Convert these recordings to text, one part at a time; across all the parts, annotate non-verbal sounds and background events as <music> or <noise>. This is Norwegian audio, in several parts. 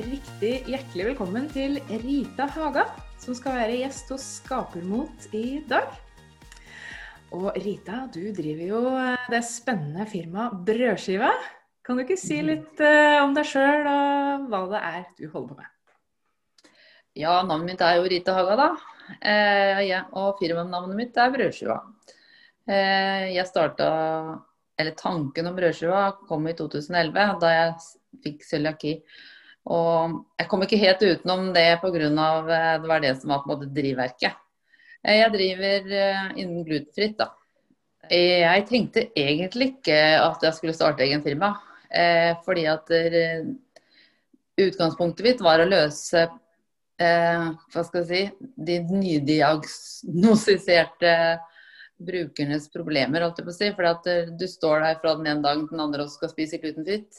riktig hjertelig velkommen til Rita Haga, som skal være gjest hos Skapermot i dag. Og Rita, du driver jo det spennende firmaet Brødskiva. Kan du ikke si litt uh, om deg sjøl og hva det er du holder på med? Ja, navnet mitt er jo Rita Haga, da. Eh, ja, og firmanavnet mitt er Brødskiva. Eh, jeg starta Eller tanken om brødskiva kom i 2011, da jeg fikk cøliaki. Og jeg kom ikke helt utenom det pga. Eh, det var det som var på en måte drivverket. Eh, jeg driver eh, innen glutenfritt, da. Jeg tenkte egentlig ikke at jeg skulle starte egen firma. Fordi at utgangspunktet mitt var å løse hva skal jeg si, de nydiagnostiserte brukernes problemer, holdt jeg på å si. For at du står der fra den ene dagen til den andre og skal spise glutenfritt.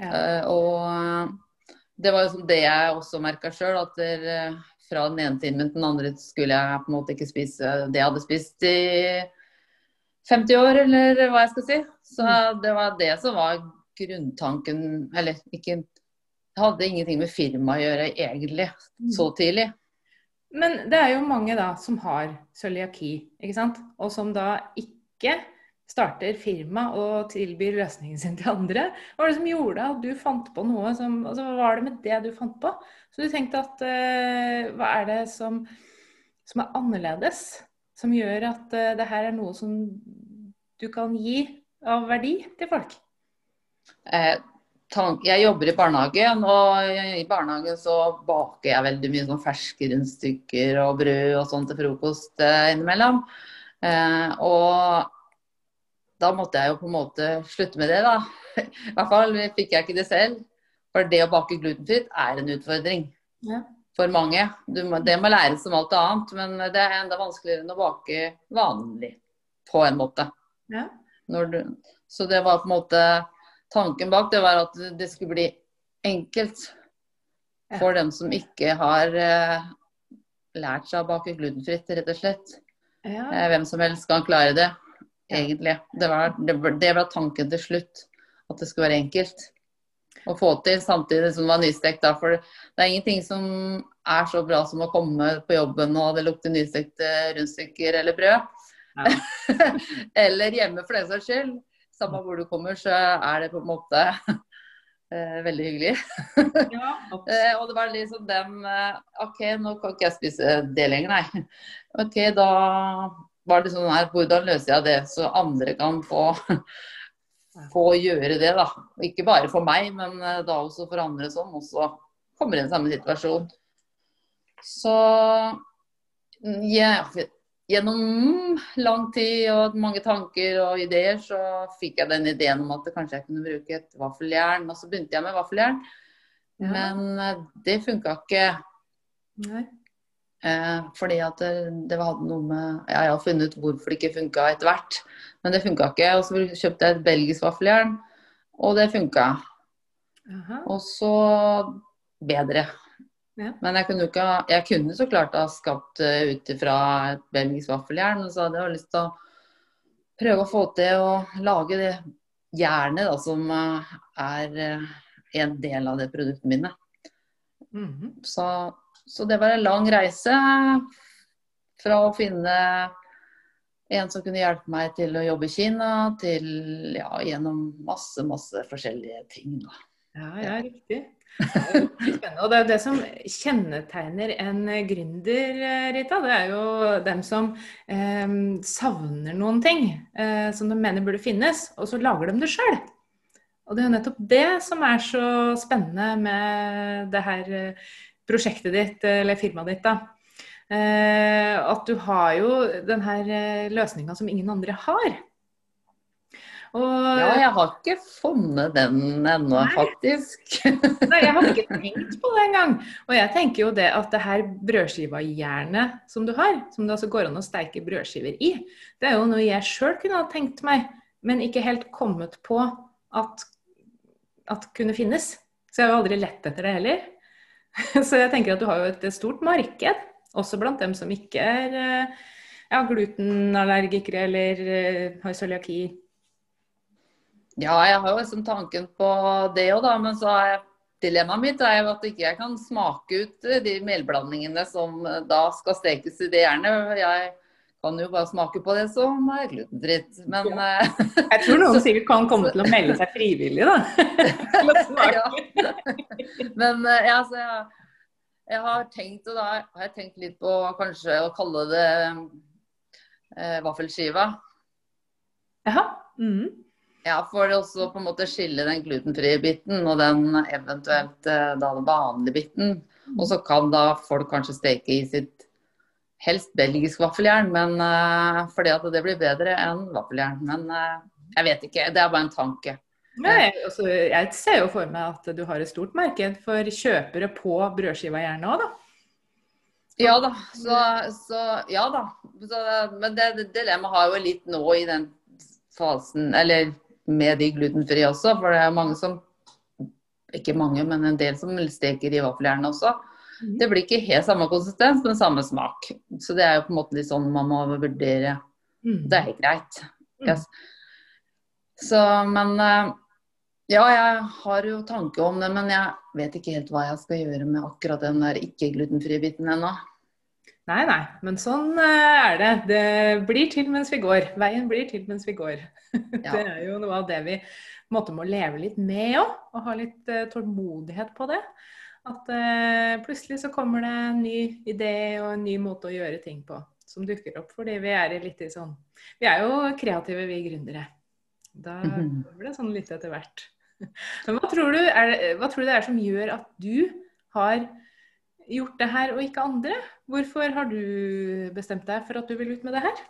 Ja. Uh, og det var jo det jeg også merka sjøl, at der, eh, fra den ene timen til den andre skulle jeg på en måte ikke spise det jeg hadde spist i 50 år, eller hva jeg skal si. Så mm. det var det som var grunntanken Eller ikke Det hadde ingenting med firmaet å gjøre egentlig, så mm. tidlig. Men det er jo mange da som har cøliaki, ikke sant? Og som da ikke starter firma og tilbyr løsningen sin til andre. Hva var det som gjorde at du fant på noe som altså, Hva var det med det du fant på? Så du tenkte at uh, hva er det som, som, er annerledes? Som gjør at uh, det her er noe som du kan gi av verdi til folk? Eh, jeg jobber i barnehagen, og i barnehagen så baker jeg veldig mye sånn ferske rundstykker og brød og sånn til frokost eh, innimellom. Og da måtte jeg jo på en måte slutte med det, da. <laughs> I hvert fall fikk jeg ikke det selv. For det å bake glutenfritt er en utfordring ja. for mange. Må, det må læres som alt annet, men det er enda vanskeligere enn å bake vanlig, på en måte. Ja. Du, så det var på en måte Tanken bak det var at det skulle bli enkelt for ja. dem som ikke har eh, lært seg å bake glutenfritt, rett og slett. Ja. Uh, hvem som helst kan klare det egentlig. Det var, det, det var, tanken til slutt. At det skulle være enkelt å få til, samtidig som det var nystekt. Da, for det er ingenting som er så bra som å komme på jobben og det lukter nystekte rundstykker eller brød. Ja. <laughs> eller hjemme, for den saks skyld. Samme hvor du kommer, så er det på en måte <laughs> eh, veldig hyggelig. <laughs> ja, eh, og det var liksom eh, OK, nå kan ikke jeg spise det lenger, nei. OK, da var det sånn her, hvordan løser jeg det så andre kan få, få gjøre det, da. Ikke bare for meg, men eh, da også for andre som også kommer i den samme situasjon. Så ja, gjennom lang tid og mange tanker og ideer, så fikk jeg den ideen om at kanskje jeg kunne bruke et vaffeljern. Og så begynte jeg med vaffeljern, ja. men eh, det funka ikke. Nei. Eh, fordi at det, det, hadde noe med Jeg har funnet ut hvorfor det ikke funka etter hvert. Men det funka ikke. Og så kjøpte jeg et belgisk vaffeljern, og det funka. Og så bedre. Ja. Men jeg kunne, ikke, jeg kunne så klart ha skapt uh, ut ifra et belgisk vaffeljern. Og så hadde jeg lyst til å prøve å få til å lage det jernet da, som uh, er uh, en del av det produktet mine. Mm -hmm. Så så det var en lang reise fra å finne en som kunne hjelpe meg til å jobbe i Kina, til ja, gjennom masse, masse forskjellige ting. Da. Ja, ja, riktig. Det er Og det er det som kjennetegner en gründer, Rita. Det er jo dem som eh, savner noen ting eh, som de mener burde finnes, og så lager de det sjøl. Og det er jo nettopp det som er så spennende med det her prosjektet ditt, eller firmaet ditt, da. Eh, at du har jo den her eh, løsninga som ingen andre har. Og, ja, jeg har ikke funnet den ennå, faktisk. <laughs> nei, jeg har ikke <laughs> tenkt på det engang. Og jeg tenker jo det at det her brødskiva-jernet som du har, som det altså går an å steike brødskiver i, det er jo noe jeg sjøl kunne ha tenkt meg, men ikke helt kommet på at, at kunne finnes. Så jeg har jo aldri lett etter det heller. <laughs> Så jeg tenker at du har jo et stort marked, også blant dem som ikke er eh, ja, glutenallergikere eller eh, har cøliaki. Ja, jeg har jo liksom tanken på det òg, da. Men så jeg dilemmaet mitt er jo at ikke jeg kan smake ut eh, de melblandingene som da skal stekes i det jernet. Jeg kan jo bare smake på det som er glutenfritt. Men ja. <laughs> Jeg tror noen sikkert kan komme til å melde seg frivillig, da. <laughs> ja. Men ja, så jeg, jeg, har tenkt, og da har jeg tenkt litt på kanskje å kalle det eh, vaffelskiva. Jaha. Mm. Ja, for også på en måte skille den glutenfrie biten og den eventuelt eh, da den vanlige biten. Og så kan da folk kanskje steke i sitt helst belgisk vaffeljern, men uh, fordi at det blir bedre enn vaffeljern. Men uh, jeg vet ikke, det er bare en tanke. Nei, altså, jeg ser jo for meg at du har et stort marked for kjøpere på brødskiva gjerne òg, da. Ja da. Så, så ja da. Så, men det, det dilemmaet har jo litt nå i den fasen, eller med de glutenfrie også. For det er mange som Ikke mange, men en del som steker i vaffeljernet også. Mm. Det blir ikke helt samme konsistens, men samme smak. Så det er jo på en måte litt sånn man må vurdere. Mm. Det er helt greit. Mm. Yes. Så, men eh, ja, jeg har jo tanke om det, men jeg vet ikke helt hva jeg skal gjøre med akkurat den der ikke-glutenfrie biten ennå. Nei, nei, men sånn eh, er det. Det blir til mens vi går. Veien blir til mens vi går. <laughs> Ja. Det er jo noe av det vi måtte må leve litt med òg, og ha litt uh, tålmodighet på det. At uh, plutselig så kommer det en ny idé og en ny måte å gjøre ting på som dukker opp. Fordi vi er litt i sånn Vi er jo kreative, vi gründere. Da blir det sånn litt etter hvert. <laughs> Men hva tror, du, er, hva tror du det er som gjør at du har gjort det her og ikke andre? Hvorfor har du bestemt deg for at du vil ut med det her?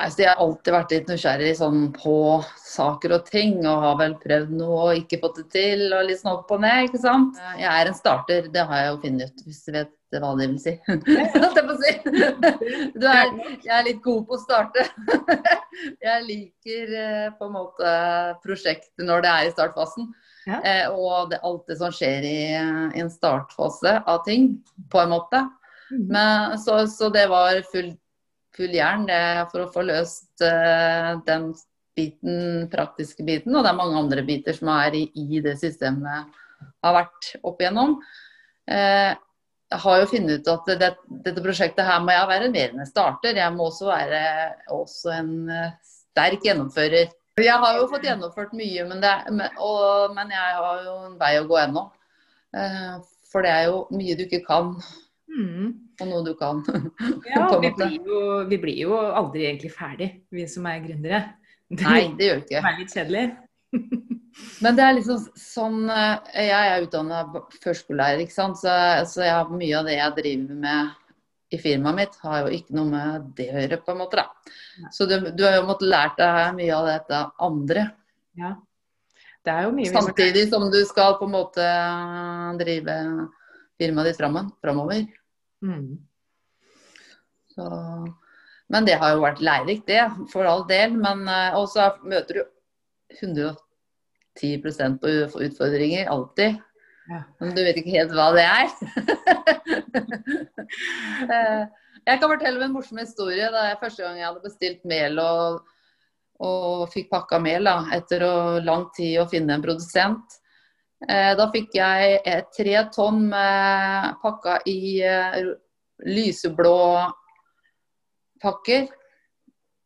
Altså, jeg har alltid vært litt nysgjerrig sånn, på saker og ting, og har vel prøvd noe og ikke fått det til, og litt sånn opp og ned, ikke sant. Jeg er en starter, det har jeg jo funnet ut, hvis du vet hva det vil si. <laughs> <laughs> du er, jeg er litt god på å starte. <laughs> jeg liker eh, på en måte prosjektet når det er i startfasen. Eh, og det, alt det som skjer i, i, en startfase av ting, på en måte. Mm. Men, så, så, det var full, full jern for å få løst eh, den biten, praktiske biten. Og det er mange andre biter som er i, det systemet har vært opp igjennom. Eh, jeg har jo funnet ut at det, dette prosjektet her må jeg være mer enn en starter. Jeg må også være også en eh, sterk gjennomfører. Jeg har jo fått gjennomført mye, men, det, og, men jeg har jo en vei å gå ennå. For det er jo mye du ikke kan. Mm. Og noe du kan. <laughs> Ja, vi blir, jo, vi blir, jo, aldri egentlig ferdig, vi som er gründere. Nei, <laughs> det gjør vi ikke. Det er litt kjedelig. <laughs> Men det er liksom sånn Jeg er utdanna førskolelærer, ikke sant. Så, så jeg har mye av det jeg driver med i firmaet mitt har jo ikke noe med det å gjøre, på en måte. da. Så du, du har jo måttet lært deg mye av dette andre. Ja. Det er jo mye Samtidig som du skal på en måte drive firmaet ditt framover. Mm. Så, men det har jo vært lærerikt, det, for all del. Men uh, også møter du 110 på utfordringer alltid. Ja. Men du vet ikke helt hva det er. <laughs> Eh, jeg kan fortelle en morsom historie. Da jeg første gang jeg hadde bestilt mel og, og fikk pakka mel da, etter å, lang tid å finne en produsent. Eh, da fikk jeg eh, tre tonn pakka i lyseblå pakker.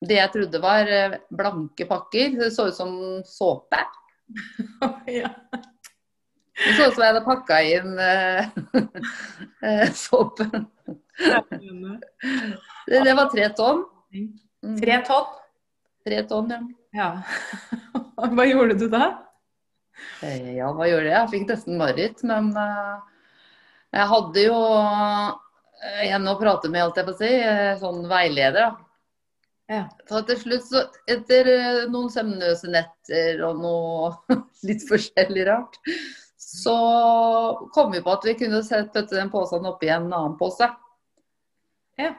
Det jeg trodde var blanke pakker. Det så ut som såpe. <laughs> ja. Det så ut som jeg hadde pakka inn <laughs> såpen. <laughs> det, det, var tre tonn. Mm. Tre tonn? Tre tonn, ja. ja. Hva gjorde du da? Eh, ja, hva gjorde jeg? Jeg fikk nesten mareritt. Men uh, jeg hadde jo en å prate med, holdt jeg på å si. Sånn veileder. da. Ja. Så til slutt, så etter noen søvnløse netter og noe <laughs> litt forskjellig rart, så kom vi på at vi kunne sette den posen oppi en annen pose. Ja.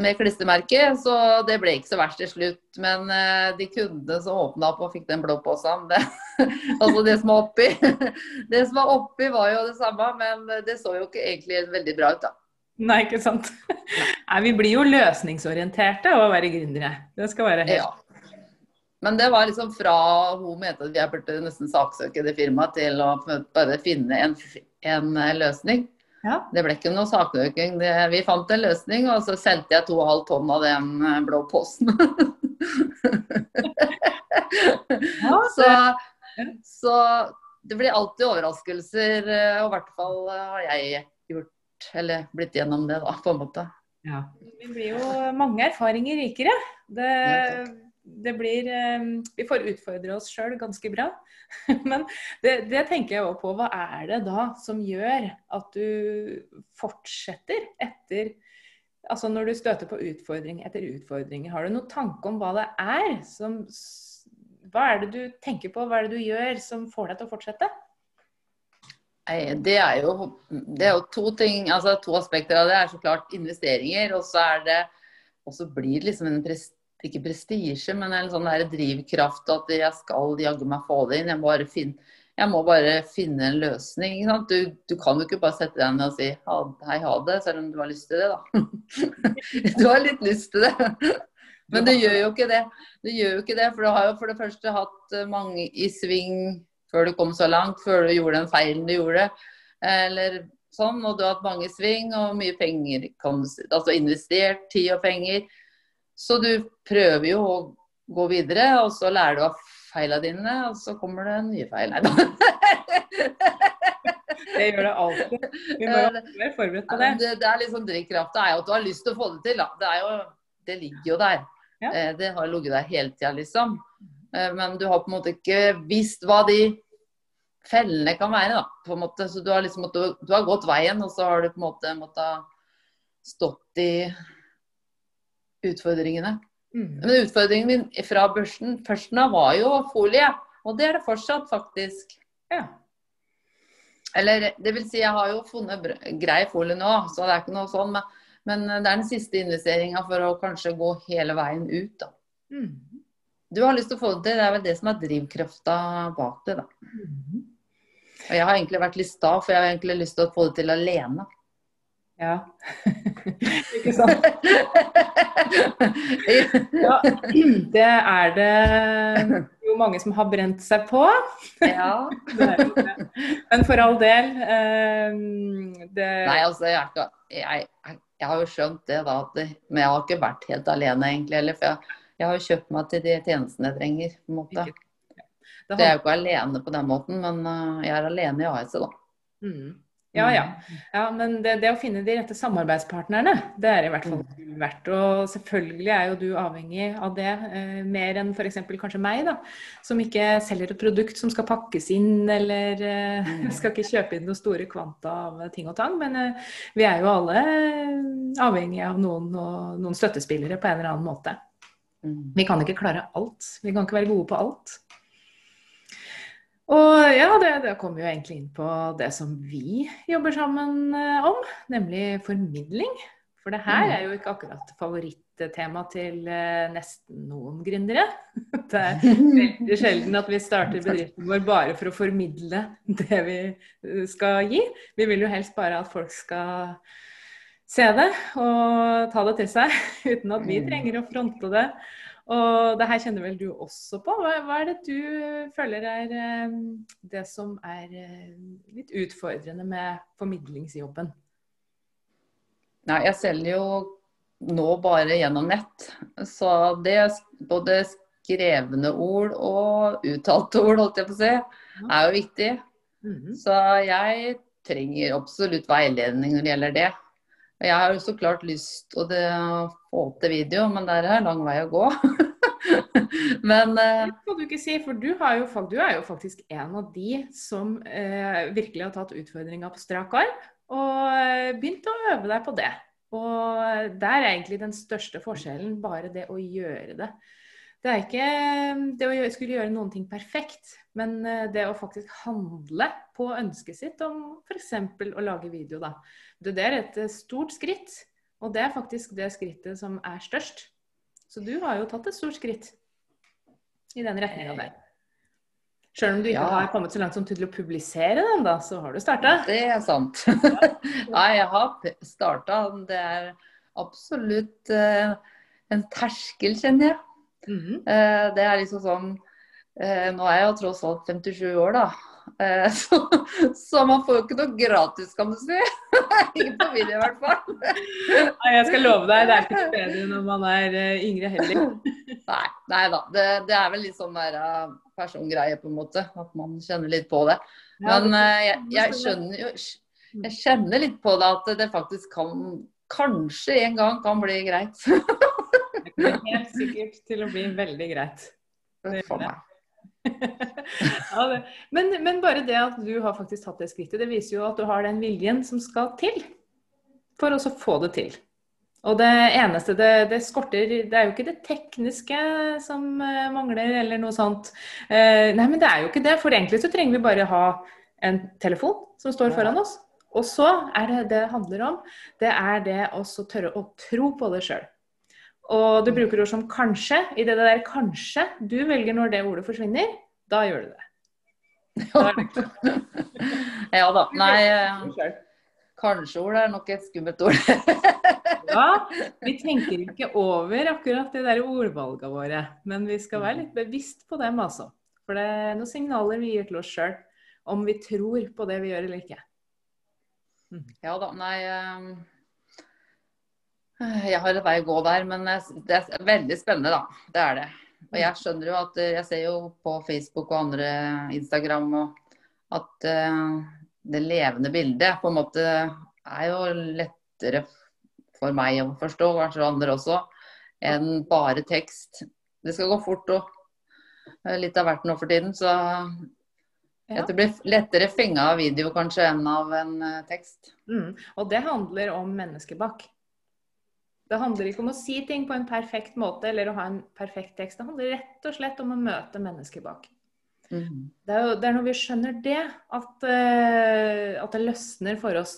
Med klistremerke, så det ble ikke så verst til slutt. Men uh, de kundene som åpna opp og fikk den blå posen, det, <laughs> altså det som var oppi <laughs> Det som var oppi var jo det samme, men det så jo ikke egentlig veldig bra ut, da. Nei, ikke sant. <laughs> Nei, vi blir jo løsningsorienterte av å være gründere. Det skal være helt ja. Men det var liksom fra hun mente at vi burde nesten saksøke det firmaet, til å bare finne en, en eh, løsning. Ja. Det ble ikke noe saksøking. Det, vi fant en løsning, og så sendte jeg 2,5 tonn av den eh, blå posen. <laughs> Ja, så, så det blir alltid overraskelser, eh, og i hvert fall eh, har jeg gjort, eller blitt gjennom det, da, på en måte. Ja. Vi blir jo mange erfaringer rikere. Det, det blir eh, Vi får utfordre oss sjøl ganske bra. <laughs> Men det, det tenker jeg òg på. Hva er det da som gjør at du fortsetter etter Altså når du støter på utfordring etter utfordring, har du noen tanke om hva det er som Hva er det du tenker på, hva er det du gjør som får deg til å fortsette? Det er, jo, det er jo to ting, altså to aspekter av det. er så klart investeringer, og så er det og blir det liksom en prest, ikke prestisje, men en sånn der drivkraft at jeg skal jaggu meg få det inn. Jeg må bare finne, må bare finne en løsning. Du, du kan jo ikke bare sette deg ned og si hei, ha det, selv om du har lyst til det, da. <laughs> du har litt lyst til det. Men du gjør jo ikke det. Du gjør jo ikke det, for du har jo for det første hatt mange i sving før du kom så langt, før du gjorde den feilen du gjorde. Eller sånn, og du har hatt mange i sving og mye penger. Altså investert tid og penger. Så du prøver jo å gå videre, og så lærer du av feilene dine, og så kommer det nye feil. Nei da. <laughs> Det gjør det alltid. Vi må være forberedt på det. Det, det er liksom drivkrafta er jo at du har lyst til å få det til. Det, er jo, det ligger jo der. Ja. Eh, Det har ligget der hele tida, liksom. Eh, Men du har på en måte ikke visst hva de fellene kan være, da. På en måte. Så du har liksom du har gått veien, og så har du på en måte måttet stått i utfordringene. Mm. Men utfordringen min fra børsen først nå var jo folie. Og det er det fortsatt, faktisk. Ja. Eller det vil si, jeg har jo funnet grei folie nå, så det er ikke noe sånn. Men, men det er den siste investeringa for å kanskje gå hele veien ut, da. Mm. Du har lyst til å få det til, det er vel det som er drivkrafta bak det, da. Mm. Og jeg har egentlig vært litt sta, for jeg har egentlig lyst til å få det til alene. Ja. <laughs> Ikke sant? <laughs> Ja, det er det jo mange som har brent seg på. ja. <laughs> Det er jo det. Men for all del eh, det, Nei, altså, jeg, ikke, jeg, jeg, har jo skjønt det, da. At det, men jeg har ikke vært helt alene, egentlig. Eller, for jeg, jeg har jo kjøpt meg til de tjenestene jeg trenger. på en måte. det Så jeg er jo ikke alene på den måten, men øh, jeg er alene i AS-et, da. Mm. Ja, ja. ja men det, det å finne de rette samarbeidspartnerne, det er i hvert fall verdt. Og selvfølgelig er jo du avhengig av det, eh, mer enn f.eks. kanskje meg, da. Som ikke selger et produkt som skal pakkes inn, eller eh, <laughs> skal ikke kjøpe inn noen store kvanta av ting og tang. Men eh, vi er jo alle avhengig avhengige av noen, og, noen støttespillere på en eller annen måte. Mm. Vi kan ikke klare alt. Vi kan ikke være gode på alt. Og ja, det, det kommer jo egentlig inn på det som vi jobber sammen eh, om, nemlig formidling. For det her Mm. er jo ikke akkurat favorittema til eh, nesten noen gründere. <laughs> Det er veldig sjelden at vi starter bedriften vår bare for å formidle det vi eh, skal gi. Vi vil jo helst bare at folk skal se det og ta det til seg, <laughs> uten at vi Mm. trenger å fronte det. Og det her kjenner vel du også på. Hva, hva er det du føler er eh, det som er eh, litt utfordrende med formidlingsjobben? Nei, jeg selger jo nå bare gjennom nett. Så det er både skrevne ord og uttalte ord, holdt jeg på å si, er jo viktig. Mhm. Så jeg trenger absolutt veiledning når det gjelder det. Jeg har jo så klart lyst til å få til video, men der er lang vei å gå. <laughs> men uh... Det kan du ikke si, for du, har jo, du er jo faktisk en av de som uh, virkelig har tatt utfordringa på strak arm og eh, begynt å øve deg på det. Og der er egentlig den største forskjellen bare det å gjøre det. Det er ikke det å gjøre, skulle gjøre noen ting perfekt, men eh, det å faktisk handle på ønsket sitt om f.eks. å lage video, da. Det der er et eh, stort skritt, og det er faktisk det skrittet som er størst. Så du har jo tatt et stort skritt i den retninga der. Sjøl om du ikke Ja. har kommet så langt som til å publisere den, da, så har du starta. det er sant. <laughs> Nei, jeg har starta. Det er absolutt uh, en terskel, kjenner jeg. Mm -hmm. uh, Det er liksom sånn uh, Nå er jeg jo tross alt 57 år, da. Eh, <laughs> Så, så man får jo ikke noe gratis, kan du si. Ikke på video, i hvert fall. <laughs> Nei, jeg skal love deg, det er ikke bedre når man er eh, yngre heller. <laughs> Nei, nei da. Det, det er vel litt sånn der eh, persongreie, på en måte. At man kjenner litt på det. Men jeg, jeg skjønner jo Jeg kjenner litt på det at det faktisk kan Kanskje en gang kan bli greit. Det kommer helt sikkert til å bli veldig greit. Det gjør det. <laughs> Ja. Men, men bare det at du har faktisk tatt det skrittet, det viser jo at du har den viljen som skal til for å få det til. Og det eneste det, det skorter, det er jo ikke det tekniske som eh, mangler eller noe sånt. Eh, nei, men det er jo ikke det. For egentlig så trenger vi bare ha en telefon som står foran oss. Og så er det det det handler om. Det er det å tørre å tro på det sjøl. Og du bruker ord som kanskje. I det der kanskje du velger når det ordet forsvinner, da gjør du det. <laughs> Ja da. Nei, eh, kanskje-ord er nok et skummelt ord. <laughs> Ja, vi tenker ikke over akkurat de der ordvalgene våre, men vi skal være litt bevisst på dem, altså. For det er noen signaler vi gir til oss sjøl om vi tror på det vi gjør eller ikke. Ja da. Nei eh, Jeg har en vei å gå der, men det er veldig spennende, da. Det er det. Og jeg skjønner jo at eh, Jeg ser jo på Facebook og andre Instagram og at eh, det levende bildet på en måte er jo lettere for meg å forstå, kanskje andre også, enn bare tekst. Det skal gå fort og eh, litt av hvert nå for tiden, så Ja. det blir lettere fenga av video kanskje enn av en tekst. Mm. Og det handler om mennesket bak. Det handler ikke om å si ting på en perfekt måte eller å ha en perfekt tekst. Det handler rett og slett om å møte mennesket bak. Mm. Det er, jo, det er når vi skjønner det, at, uh, at det løsner for oss.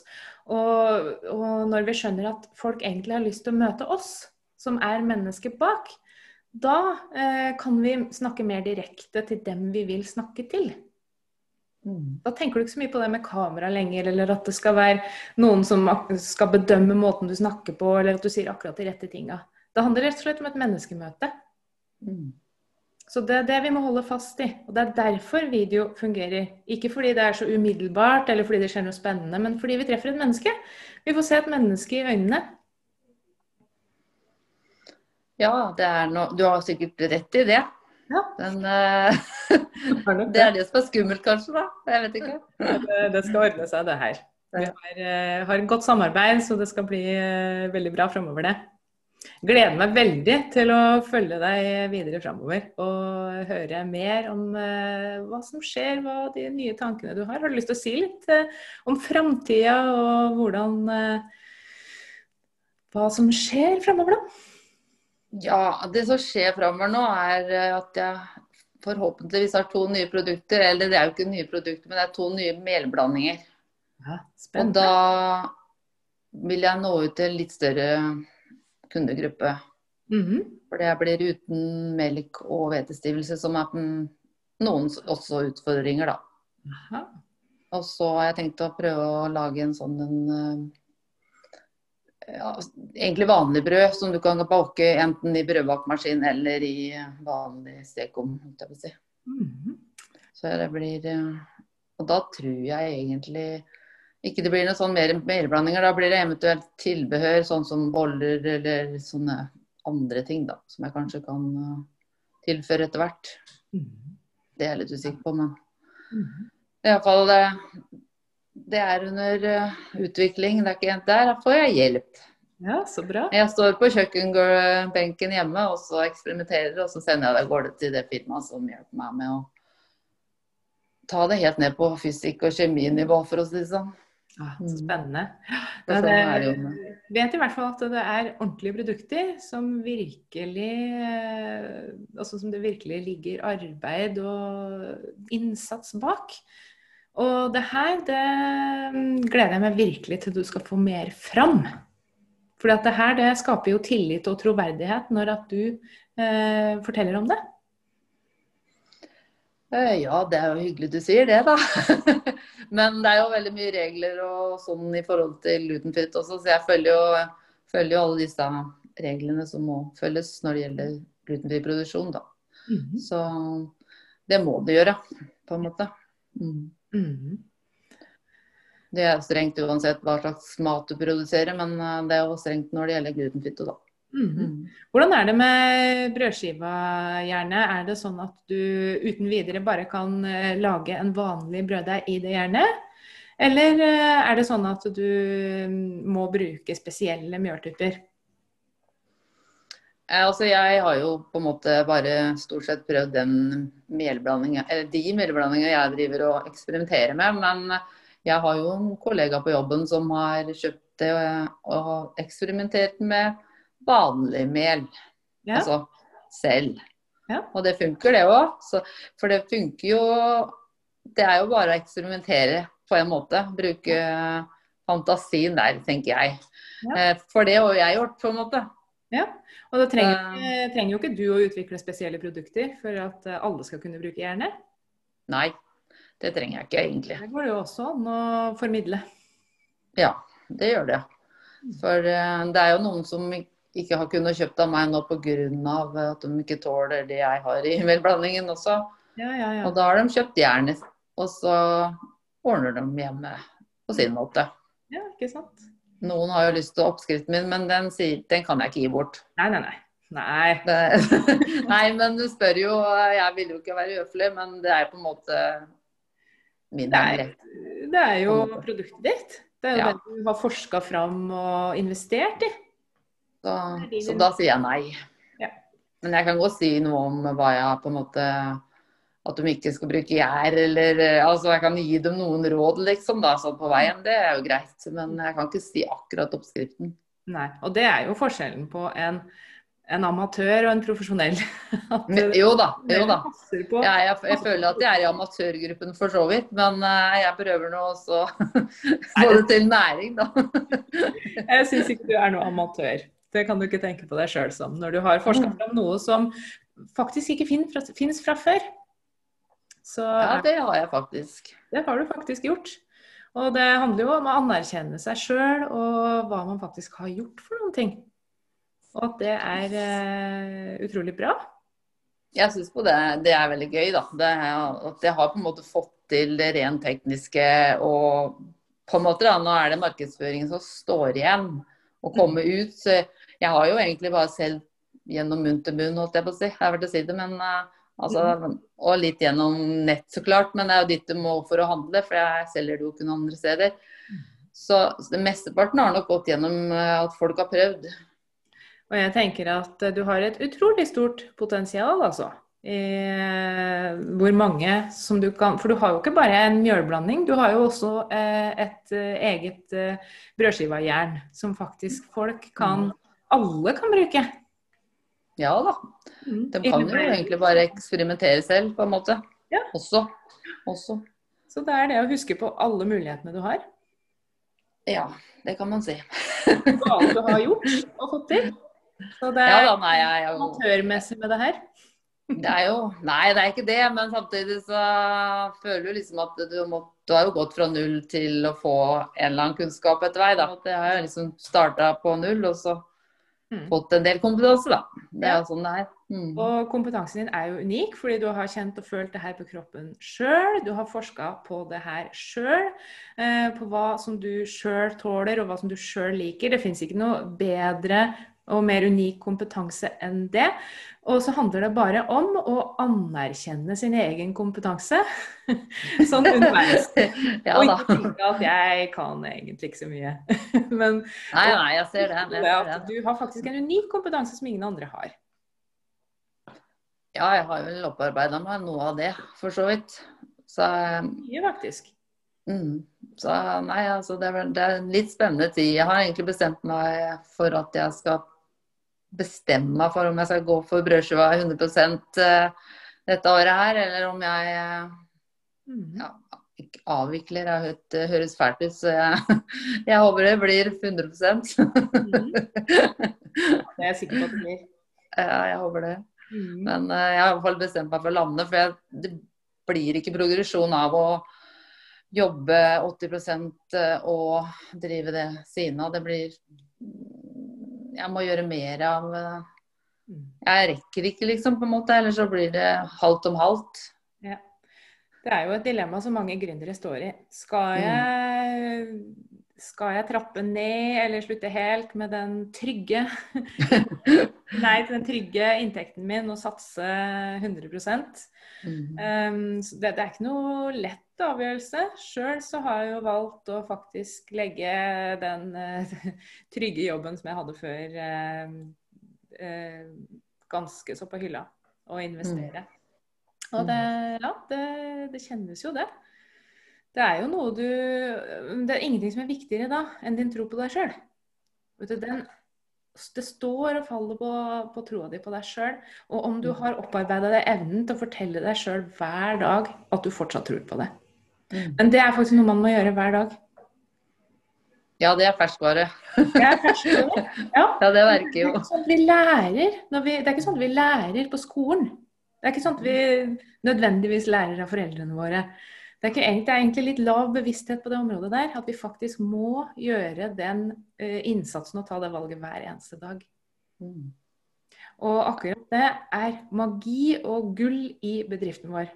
Og, og når vi skjønner at folk egentlig har lyst til å møte oss, som er mennesket bak, da uh, kan vi snakke mer direkte til dem vi vil snakke til. Da tenker du ikke så mye på det med kamera lenger, eller at det skal være noen som skal bedømme måten du snakker på, eller at du sier akkurat de rette tinga. Det handler rett og slett om et menneskemøte. Mm. Så det er det vi må holde fast i. Og det er derfor video fungerer. Ikke fordi det er så umiddelbart, eller fordi det skjer noe spennende, men fordi vi treffer et menneske. Vi får se et menneske i øynene. Ja, no du har sikkert rett i det. Ja. Men uh, <laughs> det er det som er skummelt, kanskje. da. Jeg vet ikke. Det, det skal ordne seg, det her. Vi har, uh, har godt samarbeid, så det skal bli uh, veldig bra framover, det. Gleder meg veldig til å følge deg videre framover og høre mer om eh, hva som skjer, hva de nye tankene du har. Har du lyst til å si litt eh, om framtida og hvordan eh, Hva som skjer framover, da? Ja, det som skjer framover nå, er eh, at jeg forhåpentligvis har to nye produkter. Eller det er jo ikke nye produkter, men det er to nye melblandinger. Ja, Og da vil jeg nå ut til en litt større kundegruppe. Mhm. For det blir uten melk og hvetestivelse, som er mm, noen også utfordringer, da. Aha. Og så har jeg tenkt å prøve å lage en sånn en, eh, ja, egentlig vanlig brød som du kan bake enten i brødbakemaskin eller i vanlig stekeovn. si. Mhm. Så det blir eh, Og da tror jeg egentlig ikke det blir noe sånn mer melblandinger. Da blir det eventuelt tilbehør, sånn som boller eller sånne andre ting, da. Som jeg kanskje kan eh, tilføre etter hvert. Mhm. Det er jeg litt usikker på, men Mhm. Iallfall det, er under eh, utvikling. Er ikke, der får jeg hjelp. Ja, så bra. Jeg står på kjøkkenbenken hjemme og så eksperimenterer, og så sender jeg det av gårde til det firmaet som hjelper meg med å ta det helt ned på fysikk- og kjeminivå, for å si det sånn. Ah, så spennende. Ja, sånn det, jo med- vet i hvert fall at det er ordentlige produkter som virkelig eh, Altså som det virkelig ligger arbeid og innsats bak. Og det her, det mm, gleder jeg meg virkelig til du skal få mer fram. For det her det skaper jo tillit og troverdighet når at du eh, forteller om det. Eh, Ja, det er jo hyggelig du sier det, da. <laughs> Men det er jo veldig mye regler og sånn i forhold til lutenfritt også, så jeg følger jo, følger jo alle disse reglene som må følges når det gjelder glutenfri produksjon, da. Mhm. Så det må du gjøre, på en måte. Mm. Mhm. Det er strengt uansett hva slags mat du produserer, men eh, det er jo strengt når det gjelder glutenfritt. Da. Mhm. Mm. Hvordan er det med brødskiva, gjerne? Er det sånn at du uten videre bare kan eh, lage en vanlig brøddeig i det jernet? Eller eh, er det sånn at du mm, må bruke spesielle mjøltyper? Eh, Altså, jeg har jo på en måte bare stort sett prøvd den melblandinga, eller de melblandingene jeg driver og eksperimenterer med. Men jeg har jo en kollega på jobben som har kjøpt det og, og eksperimentert med vanlig mel. Ja. Altså selv. Ja. Og det funker, det òg. For det funker jo Det er jo bare å eksperimentere på en måte. Bruke fantasien der, tenker jeg. Ja. Eh, For det har jeg gjort, på en måte. Ja, og da trenger, uh, trenger jo ikke du å utvikle spesielle produkter for at eh, alle skal kunne bruke hjerne. Nei, det trenger jeg ikke egentlig. Det går det jo også an å formidle. Ja, det gjør det. For uh, det er jo noen som ikke har kunnet kjøpt av meg nå pga. at de ikke tåler det jeg har i melblandingen også. Ja, ja, ja. Og da har de kjøpt jernet, og så ordner de hjemme på sin måte. ja ikke sant? Noen har jo lyst til oppskriften min, men den, sier, den kan jeg ikke gi bort. Nei, nei, nei. Nei. <laughs> Nei, men du spør jo. Jeg vil jo ikke være uhøflig, men det er på en måte min rett. det er jo produktet ditt. Det er jo Ja. det du har forska fram og investert i. Så, så da sier jeg nei. Ja. Men jeg kan godt si noe om hva jeg på en måte At de ikke skal bruke gjær, eller eh, Altså, jeg kan gi dem noen råd, liksom, da, sånn på veien. Det er jo greit. Men jeg kan ikke si akkurat oppskriften. Nei. Og det er jo forskjellen på en, en amatør og en profesjonell. <laughs> Men, jo da. Jo da. Jeg, jeg, jeg føler at jeg er i amatørgruppen for så vidt, men eh, jeg prøver nå også <laughs> få det til næring, da. <laughs> Jeg syns ikke du er noe amatør. Det kan du ikke tenke på deg sjøl som. Når du har forska Mm. fram noe som faktisk ikke fins fra før. Så Ja, det har jeg faktisk. det har du faktisk gjort. Og det handler jo om å anerkjenne seg sjøl og hva man faktisk har gjort for noen ting. Og at det er uh, utrolig bra. Jeg syns på det, det er veldig gøy, da. Det at jeg har på en måte fått til det rent tekniske og på en måte da, Nå er det markedsføringen som står igjen å komme ut. Så jeg har jo egentlig bare selv gjennom munn til munn, holdt jeg på å si. Jeg har vært å si det, men eh, altså, Og litt gjennom nett, så klart. Men det er jo dit du må for å handle, for jeg selger det jo ikke noen andre steder. Så, så mesteparten har nok gått gjennom eh, at folk har prøvd. Og jeg tenker at eh, du har et utrolig stort potensial, altså. Eh, hvor mange som du kan For du har jo ikke bare en mjølblanding, du har jo også eh, et eget eh, brødskivajern som faktisk folk kan Alle kan bruke. Ja da. Mm. De kan jo egentlig bare eksperimentere selv, på en måte. Ja. Også. Også. Så det er det å huske på alle mulighetene du har. Ja, det kan man si. Hva alt du har gjort og fått til. Så det Ja er da, nei, jeg er jo amatørmessig med det her. Det er jo Nei, det er ikke det. Men samtidig så føler du liksom at du, må, du har jo gått fra null til å få en eller annen kunnskap etter vei. da. At jeg har liksom starta på null, og så. Fått en del kompetanse, da. Det er jo sånn det er. Mm. Og kompetansen din er jo unik, fordi du har kjent og følt det her på kroppen sjøl. Du har forska på det her sjøl, eh, på hva som du sjøl tåler og hva som du sjøl liker. Det fins ikke noe bedre og mer unik kompetanse enn det. Og så handler det bare om å anerkjenne sin egen kompetanse. <laughs> sånn <laughs> underveis. Ja og ikke tenke at jeg kan egentlig ikke så mye. <laughs> Men Nei, nei, jeg ser det. Jeg ser det. du har faktisk en unik kompetanse som ingen andre har. Ja, jeg har vel opparbeida meg noe av det, for så vidt. Så Mye, faktisk. Mm. Så nei, altså det er, det er en litt spennende tid. Jeg har egentlig bestemt meg for at jeg skal bestemme meg for om jeg skal gå for brødskiva 100 eh, dette året her, eller om jeg eh, Mhm. ja, ikke avvikler. Det høres fælt ut, så jeg, <laughs> jeg håper det blir 100 Mhm. <laughs> Det er jeg sikker på at det blir. Ja, jeg håper det. Mhm. Men eh, jeg har i hvert fall bestemt meg for å lande, for jeg, det blir ikke progresjon av å jobbe 80% og drive det siden av. Det blir Jeg må gjøre mer av eh, Mm. Jeg rekker ikke, liksom, på en måte. Eller så blir det halvt om halvt. Ja. Det er jo et dilemma som mange gründere står i. Skal Mm. jeg, skal jeg trappe ned eller slutte helt med den trygge <laughs> Nei, den trygge inntekten min og satse 100 Mm. Um, så det, det er ikke noe lett avgjørelse. Sjøl så har jeg jo valgt å faktisk legge den uh, <laughs> trygge jobben som jeg hadde før, uh, uh, ganske så på hylla. Og investere. Og det, ja, det, det kjennes jo det. Det er jo noe du Det er ingenting som er viktigere da enn din tro på deg sjøl. Det står og faller på, på troa di på deg sjøl. Og om du har opparbeida deg evnen til å fortelle deg sjøl hver dag at du fortsatt tror på det. Mm. Men det er faktisk noe man må gjøre hver dag. Ja, det er ferskvare. Det er ferskvare. <laughs> Ja. Ja, det verker Det er jo. sånn vi lærer vi, Det er ikke sånn at vi lærer på skolen. Det er ikke sånn at vi nødvendigvis lærer av foreldrene våre. Det er, egentlig- det er egentlig litt lav bevissthet på det området der. At vi faktisk må gjøre den uh, innsatsen og ta det valget hver eneste dag. Mm. Og akkurat det er magi og gull i bedriften vår.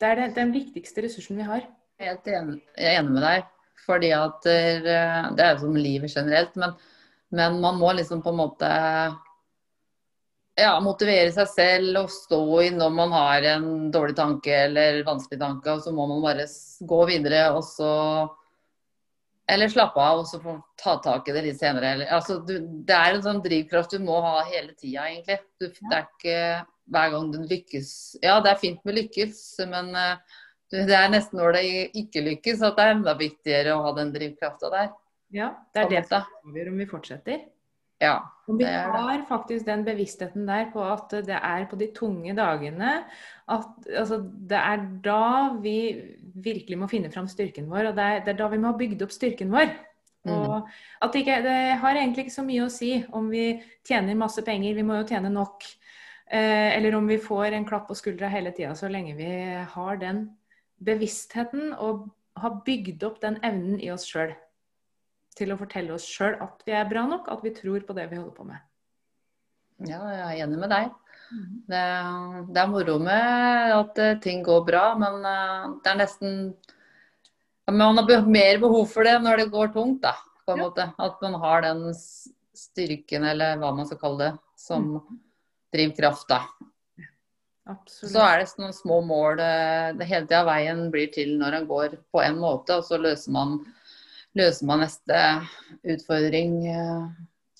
Det er det, den viktigste ressursen vi har. Helt enig, jeg er enig med deg. Fordi at eh, Det er jo som livet generelt, men, men man må liksom på en måte ja, motivere seg selv og stå i når man har en dårlig tanke eller vanskelig tanke, og så må man bare gå videre og så Eller slappe av og så få ta tak i det litt senere. Eller, altså, du, det er en sånn drivkraft du må ha hele tida, egentlig. Du, det er ikke hver gang du lykkes Ja, det er fint med lykkes, men eh, du, det er nesten når det ikke lykkes at det er enda viktigere å ha den drivkrafta der. Ja, det er det som avgjør om vi fortsetter. Ja. og vi har faktisk den bevisstheten der på at det er på de tunge dagene at altså, det er da vi virkelig må finne fram styrken vår, og det er, det er da vi må ha bygd opp styrken vår. Mm. Og at det, ikke, det har egentlig ikke så mye å si om vi tjener masse penger, vi må jo tjene nok. Eh, eller om vi får en klapp på skuldra hele tida, så lenge vi har den bevisstheten og har bygd opp den evnen i oss sjøl til å fortelle oss sjøl at vi er bra nok, at vi tror på det vi holder på med. ja, jeg er enig med deg. Det, det er moro med at eh, ting går bra, men eh, det er nesten Man har mer behov for det når det går tungt, da. På en Ja. måte. At man har den styrken, eller hva man skal kalle det, som drivkraft, da. Absolutt. Så er det noen små mål eh, det hele tida veien blir til når en går på en måte, og så løser man, løser man neste utfordring. eh,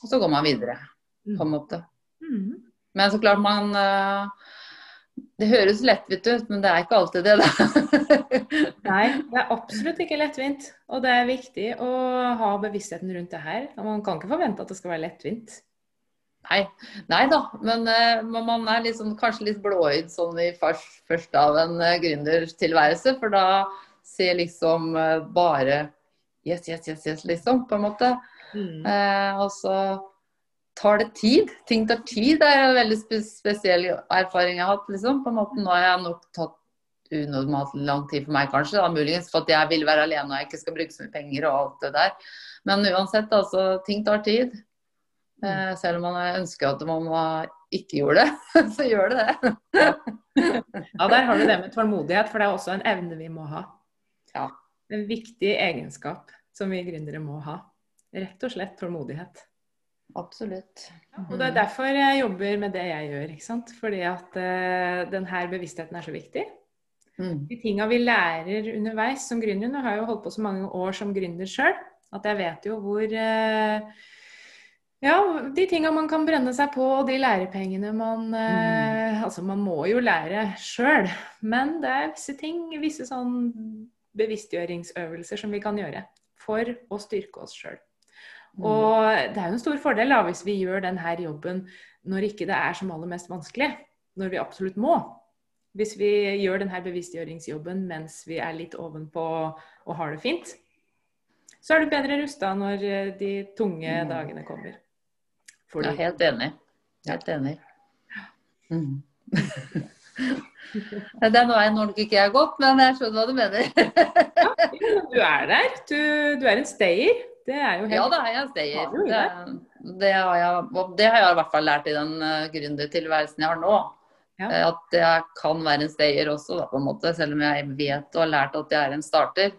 Og så går man videre, på en måte. Mhm. Men så klart man eh, Det høres lettvint ut, men det er ikke alltid det, da. <laughs> Nei, det er absolutt ikke lettvint. Og det er viktig å ha bevisstheten rundt det her. Og Man kan ikke forvente at det skal være lettvint. Nei, nei da, men uh, man er liksom, kanskje litt blåøyd sånn i fars- først av en uh, gründertilværelse. For da ser liksom uh, bare yes, yes, yes, yes, liksom, på en måte. Eh, og så tar det tid. Ting tar tid. Det er en veldig spesiell erfaring jeg har hatt. liksom. På en måte Nå har jeg nok tatt unormalt lang tid for meg, kanskje. Da, muligens for at jeg vil være alene og jeg ikke skal bruke så mye penger og alt det der. Men uansett, altså, ting tar tid. Eh, selv om man ønsker at man ikke gjorde det, <laughs> så gjør det det. Ja, der har du det med tålmodighet, for det er også en evne vi må ha. Ja. En viktig egenskap som vi gründere må ha. Rett og slett tålmodighet. Absolutt. Og det er derfor jeg jobber med det jeg gjør. ikke sant? Fordi at uh, denne bevisstheten er så viktig. Mm. De tinga vi lærer underveis som gründere Nå har jeg jo holdt på så mange år som gründer sjøl at jeg vet jo hvor uh, Ja, de tinga man kan brenne seg på, og de lærepengene man eh, Altså, man må jo lære sjøl, men det er visse ting, visse sånn bevisstgjøringsøvelser som vi kan gjøre for å styrke oss sjøl. Og det er jo en stor fordel da, hvis vi gjør denne jobben når ikke det er som aller mest vanskelig. Når vi absolutt må. Hvis vi gjør denne bevisstgjøringsjobben mens vi er litt ovenpå og har det fint, så er du bedre rusta når eh, de tunge Mm. dagene kommer. Fordi, er helt enig. Helt enig. Mm. <laughs> Den veien når nok ikke jeg gått, men jeg skjønner hva du mener. du er der. Du, du er en stayer. Det er jo helt Ja da, er jeg stayer. Ja, Det, det, har jeg, det har jeg i hvert fall lært i den uh, gründertilværelsen jeg har nå. Ja. Eh, At jeg kan være en stayer også, da, på en måte, selv om jeg vet og har lært at jeg er en starter.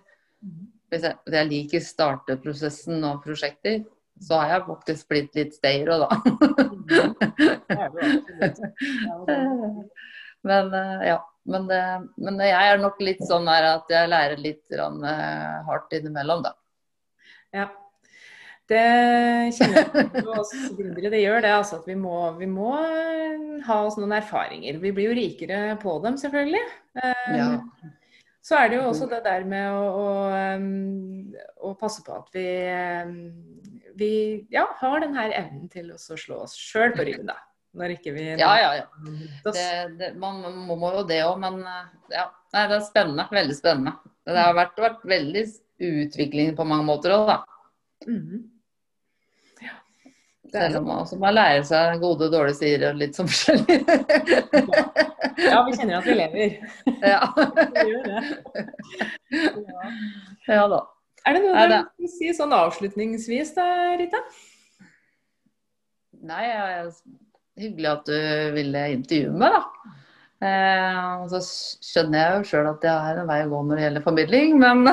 Hvis jeg, hvis jeg liker starteprosessen og prosjekter, så har jeg faktisk blitt litt stayer òg, da. <laughs> Men eh, ja. Men, det, men jeg er nok litt sånn at jeg lærer litt eh, hardt innimellom, da. Ja. Det kjenner jeg på oss gründere. Det gjør det, altså. At vi må, vi må eh, ha oss noen erfaringer. Vi blir jo rikere på dem, selvfølgelig. Eh, Ja. Så er det jo også det der med å, å, å passe på at vi, vi ja, har den her evnen til å slå oss sjøl på ryggen, da. Når ikke vi Ja, ja, ja. Det, det, man må, må jo det òg, men eh, ja. Nei, det er spennende. Veldig spennende. Det har vært, vært veldig utvikling på mange måter òg, da. Mhm. Ja. Er Selv om man, også, man lærer seg gode og dårlige sider og litt sånn forskjellig. <laughs> Ja, vi kjenner at vi lever. <laughs> ja. Vi gjør det. Ja. ja da. Er det noe Nei, du vil si sånn avslutningsvis da, Rita? Nei, jeg, hyggelig at du ville intervjue meg, da. Eh, og så skjønner jeg jo sjøl at jeg har en vei å gå når det gjelder formidling, men <laughs>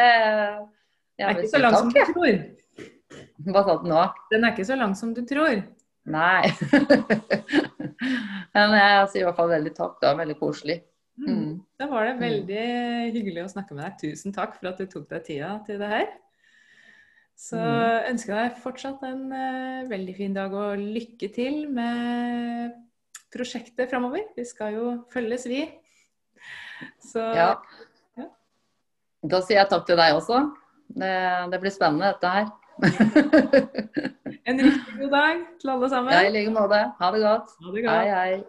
eh, Det jeg er ikke så lang som du tror. Hva sa du nå? Den er ikke så lang som du tror. Nei. <laughs> men jeg sier i hvert fall veldig takk. Det var veldig koselig. Mm. Da var det veldig hyggelig å snakke med deg. Tusen takk for at du tok deg tida til det her. Så Mm. ønsker jeg deg fortsatt en uh, veldig fin dag og lykke til med prosjektet framover. Vi skal jo følges, vi. Så Ja. Ja. Da sier jeg takk til deg også. Det, det blir spennende, dette her. <laughs> en riktig god dag til alle sammen. Ja, i like måte. Ha det godt. Ha det godt. Hei, hei.